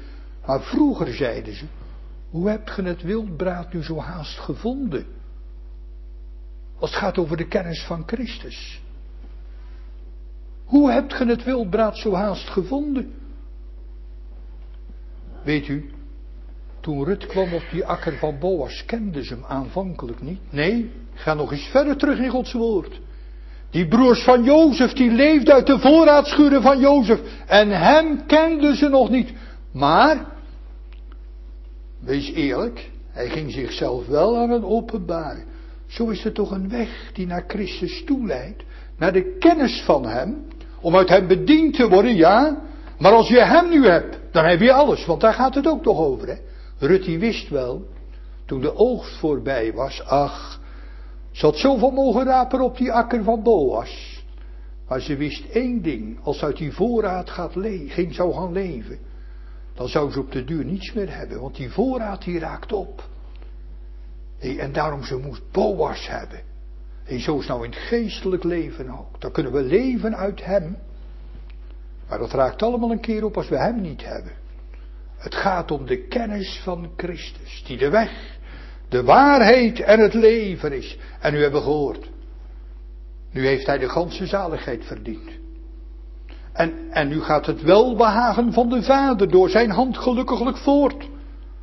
maar vroeger zeiden ze, hoe hebt ge het wildbraad nu zo haast gevonden? Als het gaat over de kennis van Christus. Hoe hebt ge het wildbraad zo haast gevonden? Weet u, toen Rut kwam op die akker van Boas, kenden ze hem aanvankelijk niet. Nee, ga nog eens verder terug in Gods woord. Die broers van Jozef, die leefden uit de voorraadschuren van Jozef. En hem kenden ze nog niet. Maar, wees eerlijk, hij ging zichzelf wel aan het openbaren. Zo is er toch een weg die naar Christus toe leidt. Naar de kennis van hem. Om uit hem bediend te worden, ja. Maar als je hem nu hebt, dan heb je alles. Want daar gaat het ook toch over, hè. Rutte wist wel, toen de oogst voorbij was, ach, had zoveel mogen rapen op die akker van Boas. Maar ze wist één ding, als uit die voorraad gaat ging, zou gaan leven, dan zou ze op de duur niets meer hebben, want die voorraad die raakt op. en daarom ze moest Boas hebben. En zo is nou in het geestelijk leven ook. Dan kunnen we leven uit hem. Maar dat raakt allemaal een keer op als we hem niet hebben. Het gaat om de kennis van Christus, die de weg, de waarheid en het leven is. En nu hebben gehoord. Nu heeft hij de ganse zaligheid verdiend. En, en nu gaat het welbehagen van de Vader door zijn hand gelukkiglijk voort.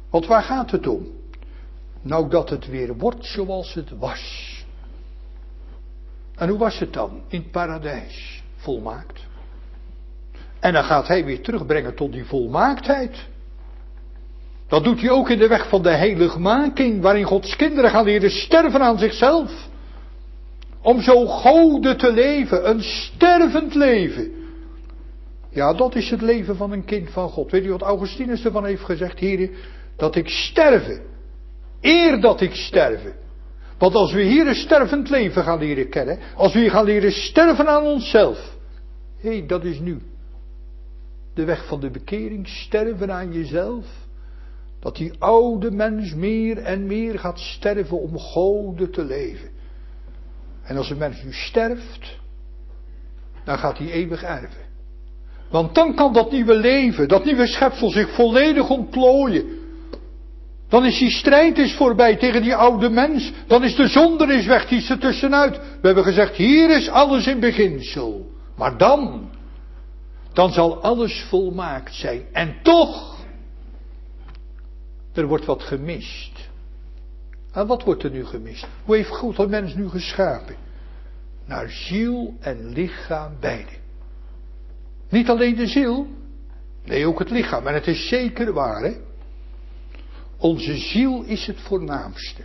Want waar gaat het om? Nou dat het weer wordt zoals het was. En hoe was het dan in het paradijs? Volmaakt. En dan gaat hij weer terugbrengen tot die volmaaktheid. Dat doet hij ook in de weg van de heiligmaking, waarin Gods kinderen gaan leren sterven aan zichzelf. Om zo goden te leven, een stervend leven. Ja, dat is het leven van een kind van God. Weet u wat Augustinus ervan heeft gezegd, heren? Dat ik sterven. Eer dat ik sterven. Want als we hier een stervend leven gaan leren kennen, als we hier gaan leren sterven aan onszelf, hé, hey, dat is nu. De weg van de bekering, sterven aan jezelf. Dat die oude mens meer en meer gaat sterven om goden te leven. En als een mens nu sterft, dan gaat hij eeuwig erven. Want dan kan dat nieuwe leven, dat nieuwe schepsel zich volledig ontplooien. Dan is die strijd is voorbij tegen die oude mens. Dan is de zonde is weg, die is tussenuit. We hebben gezegd, hier is alles in beginsel. Maar dan, dan zal alles volmaakt zijn. En toch, er wordt wat gemist. En wat wordt er nu gemist? Hoe heeft God de mens nu geschapen? Naar ziel en lichaam beide. Niet alleen de ziel, nee ook het lichaam. En het is zeker waar, hè? Onze ziel is het voornaamste.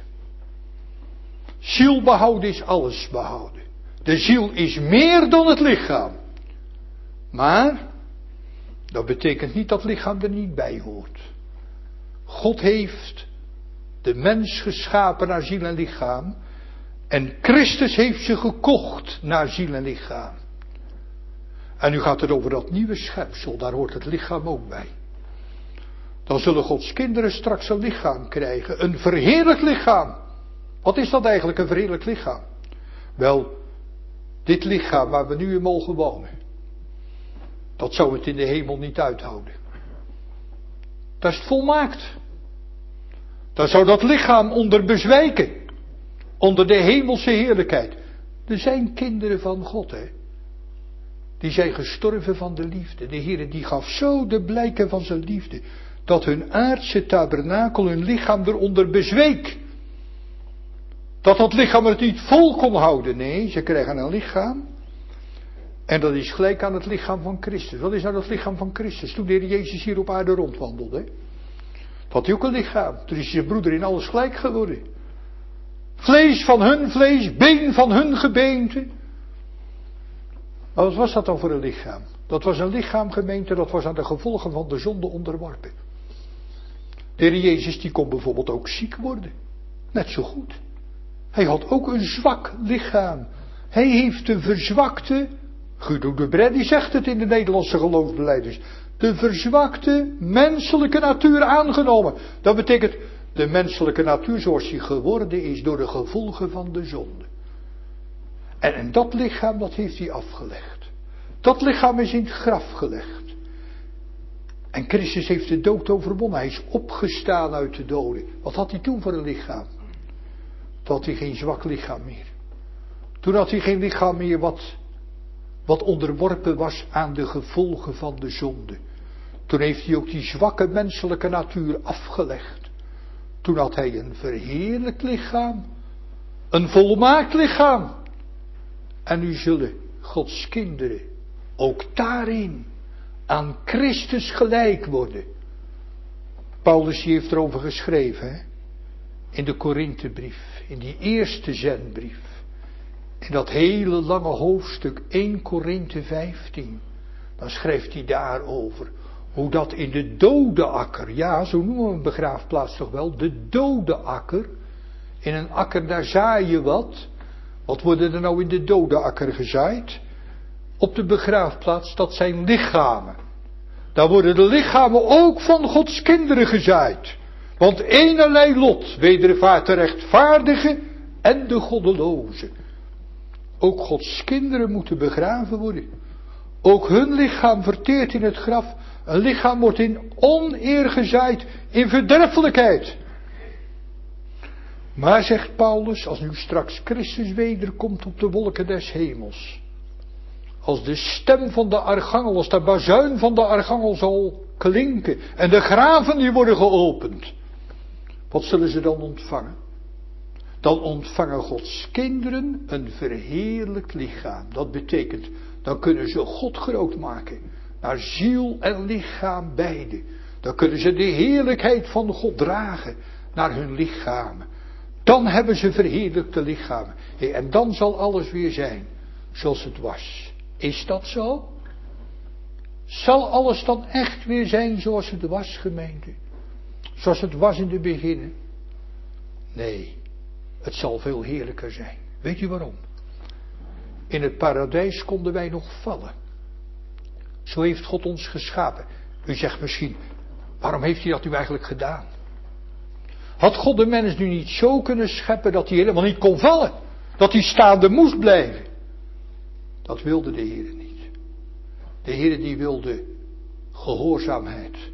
Ziel behouden is alles behouden. De ziel is meer dan het lichaam. Maar, dat betekent niet dat lichaam er niet bij hoort. God heeft de mens geschapen naar ziel en lichaam. En Christus heeft ze gekocht naar ziel en lichaam. En nu gaat het over dat nieuwe schepsel, daar hoort het lichaam ook bij. Dan zullen Gods kinderen straks een lichaam krijgen, een verheerlijk lichaam. Wat is dat eigenlijk, een verheerlijk lichaam? Wel, dit lichaam waar we nu in mogen wonen, dat zou het in de hemel niet uithouden. Dat is volmaakt. Dan zou dat lichaam onder bezwijken, onder de hemelse heerlijkheid. Er zijn kinderen van God, hè. Die zijn gestorven van de liefde. De Heer die gaf zo de blijken van zijn liefde. Dat hun aardse tabernakel, hun lichaam eronder bezweek. Dat dat lichaam het niet vol kon houden. Nee, ze krijgen een lichaam. En dat is gelijk aan het lichaam van Christus. Wat is nou dat lichaam van Christus? Toen de Heer Jezus hier op aarde rondwandelde. Had hij ook een lichaam. Toen is zijn broeder in alles gelijk geworden. Vlees van hun vlees, been van hun gebeente. Maar wat was dat dan voor een lichaam? Dat was een lichaam, gemeente, dat was aan de gevolgen van de zonde onderworpen. De Heer Jezus die kon bijvoorbeeld ook ziek worden. Net zo goed. Hij had ook een zwak lichaam. Hij heeft een verzwakte, Guido de Bret die zegt het in de Nederlandse geloofsbeleiders, de verzwakte menselijke natuur aangenomen. Dat betekent de menselijke natuur zoals die geworden is door de gevolgen van de zonde. En, en dat lichaam, dat heeft hij afgelegd. Dat lichaam is in het graf gelegd. En Christus heeft de dood overwonnen. Hij is opgestaan uit de doden. Wat had hij toen voor een lichaam? Toen had hij geen zwak lichaam meer. Toen had hij geen lichaam meer wat, wat onderworpen was aan de gevolgen van de zonde. Toen heeft hij ook die zwakke menselijke natuur afgelegd. Toen had hij een verheerlijk lichaam. Een volmaakt lichaam. En nu zullen Gods kinderen ook daarin aan Christus gelijk worden. Paulus heeft erover geschreven, hè? in de Korinthebrief, in die eerste zendbrief. In dat hele lange hoofdstuk 1 Korinthe 15. Dan schrijft hij daarover hoe dat in de dode akker, ja, zo noemen we een begraafplaats toch wel, de dode akker. In een akker daar zaai je wat. Wat worden er nou in de dode akker gezaaid? Op de begraafplaats, dat zijn lichamen. Daar worden de lichamen ook van Gods kinderen gezaaid. Want enerlei lot wedervaart de rechtvaardige en de goddeloze. Ook Gods kinderen moeten begraven worden. Ook hun lichaam verteert in het graf. Een lichaam wordt in oneer gezaaid, in verderfelijkheid. Maar zegt Paulus, als nu straks Christus wederkomt op de wolken des hemels. Als de stem van de archangel, als de bazuin van de archangel zal klinken. En de graven die worden geopend. Wat zullen ze dan ontvangen? Dan ontvangen Gods kinderen een verheerlijkt lichaam. Dat betekent, dan kunnen ze God groot maken. Naar ziel en lichaam beide. Dan kunnen ze de heerlijkheid van God dragen naar hun lichamen. Dan hebben ze verheerlijkte lichamen. en dan zal alles weer zijn zoals het was. Is dat zo? Zal alles dan echt weer zijn zoals het was, gemeente? Zoals het was in de beginnen? Nee, het zal veel heerlijker zijn. Weet je waarom? In het paradijs konden wij nog vallen. Zo heeft God ons geschapen. U zegt misschien, waarom heeft hij dat nu eigenlijk gedaan? Had God de mens nu niet zo kunnen scheppen dat hij helemaal niet kon vallen? Dat hij staande moest blijven? Dat wilde de Heer niet. De Heer die wilde gehoorzaamheid.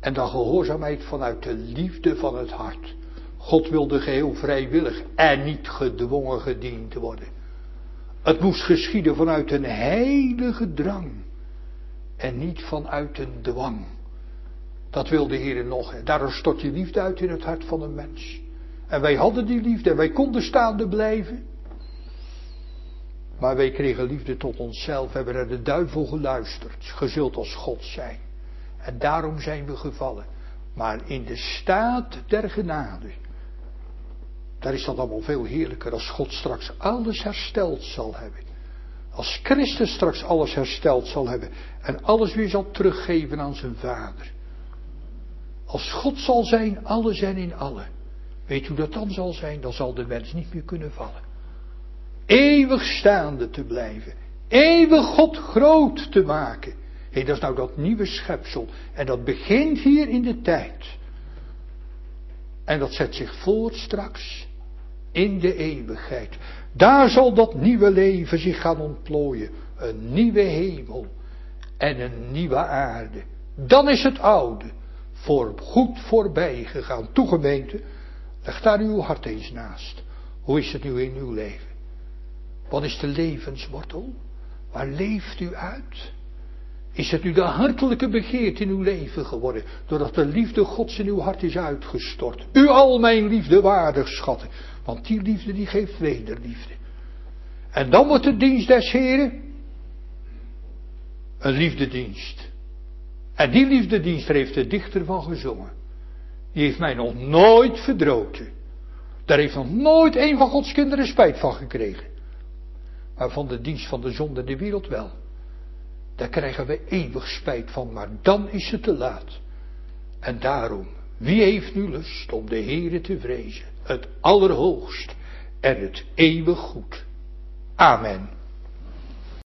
En dan gehoorzaamheid vanuit de liefde van het hart. God wilde geheel vrijwillig en niet gedwongen gediend worden. Het moest geschieden vanuit een heilige drang. En niet vanuit een dwang. Dat wil de Heer nog. Daarom stort je liefde uit in het hart van een mens. En wij hadden die liefde en wij konden staande blijven. Maar wij kregen liefde tot onszelf, hebben naar de duivel geluisterd. Gezult als God zijn. En daarom zijn we gevallen. Maar in de staat der genade. Daar is dat allemaal veel heerlijker als God straks alles hersteld zal hebben. Als Christus straks alles hersteld zal hebben. En alles weer zal teruggeven aan zijn Vader. Als God zal zijn, alles en in alle. Weet u dat dan zal zijn? Dan zal de mens niet meer kunnen vallen. Eeuwig staande te blijven. Eeuwig God groot te maken. Hé, dat is nou dat nieuwe schepsel. En dat begint hier in de tijd. En dat zet zich voort straks in de eeuwigheid. Daar zal dat nieuwe leven zich gaan ontplooien. Een nieuwe hemel en een nieuwe aarde. Dan is het oude voor goed voorbij gegaan. Toegemeente, leg daar uw hart eens naast. Hoe is het nu in uw leven? Wat is de levenswortel? Waar leeft u uit? Is het nu de hartelijke begeerte in uw leven geworden, doordat de liefde Gods in uw hart is uitgestort? U al mijn liefde waardig schatten, want die liefde die geeft wederliefde. En dan wordt de dienst des Heren een liefdedienst. En die liefdedienst heeft de dichter van gezongen. Die heeft mij nog nooit verdroten. Daar heeft nog nooit een van Gods kinderen spijt van gekregen. Maar van de dienst van de zonde de wereld wel. Daar krijgen we eeuwig spijt van, maar dan is het te laat. En daarom, wie heeft nu lust om de Heere te vrezen? Het allerhoogst en het eeuwig goed. Amen.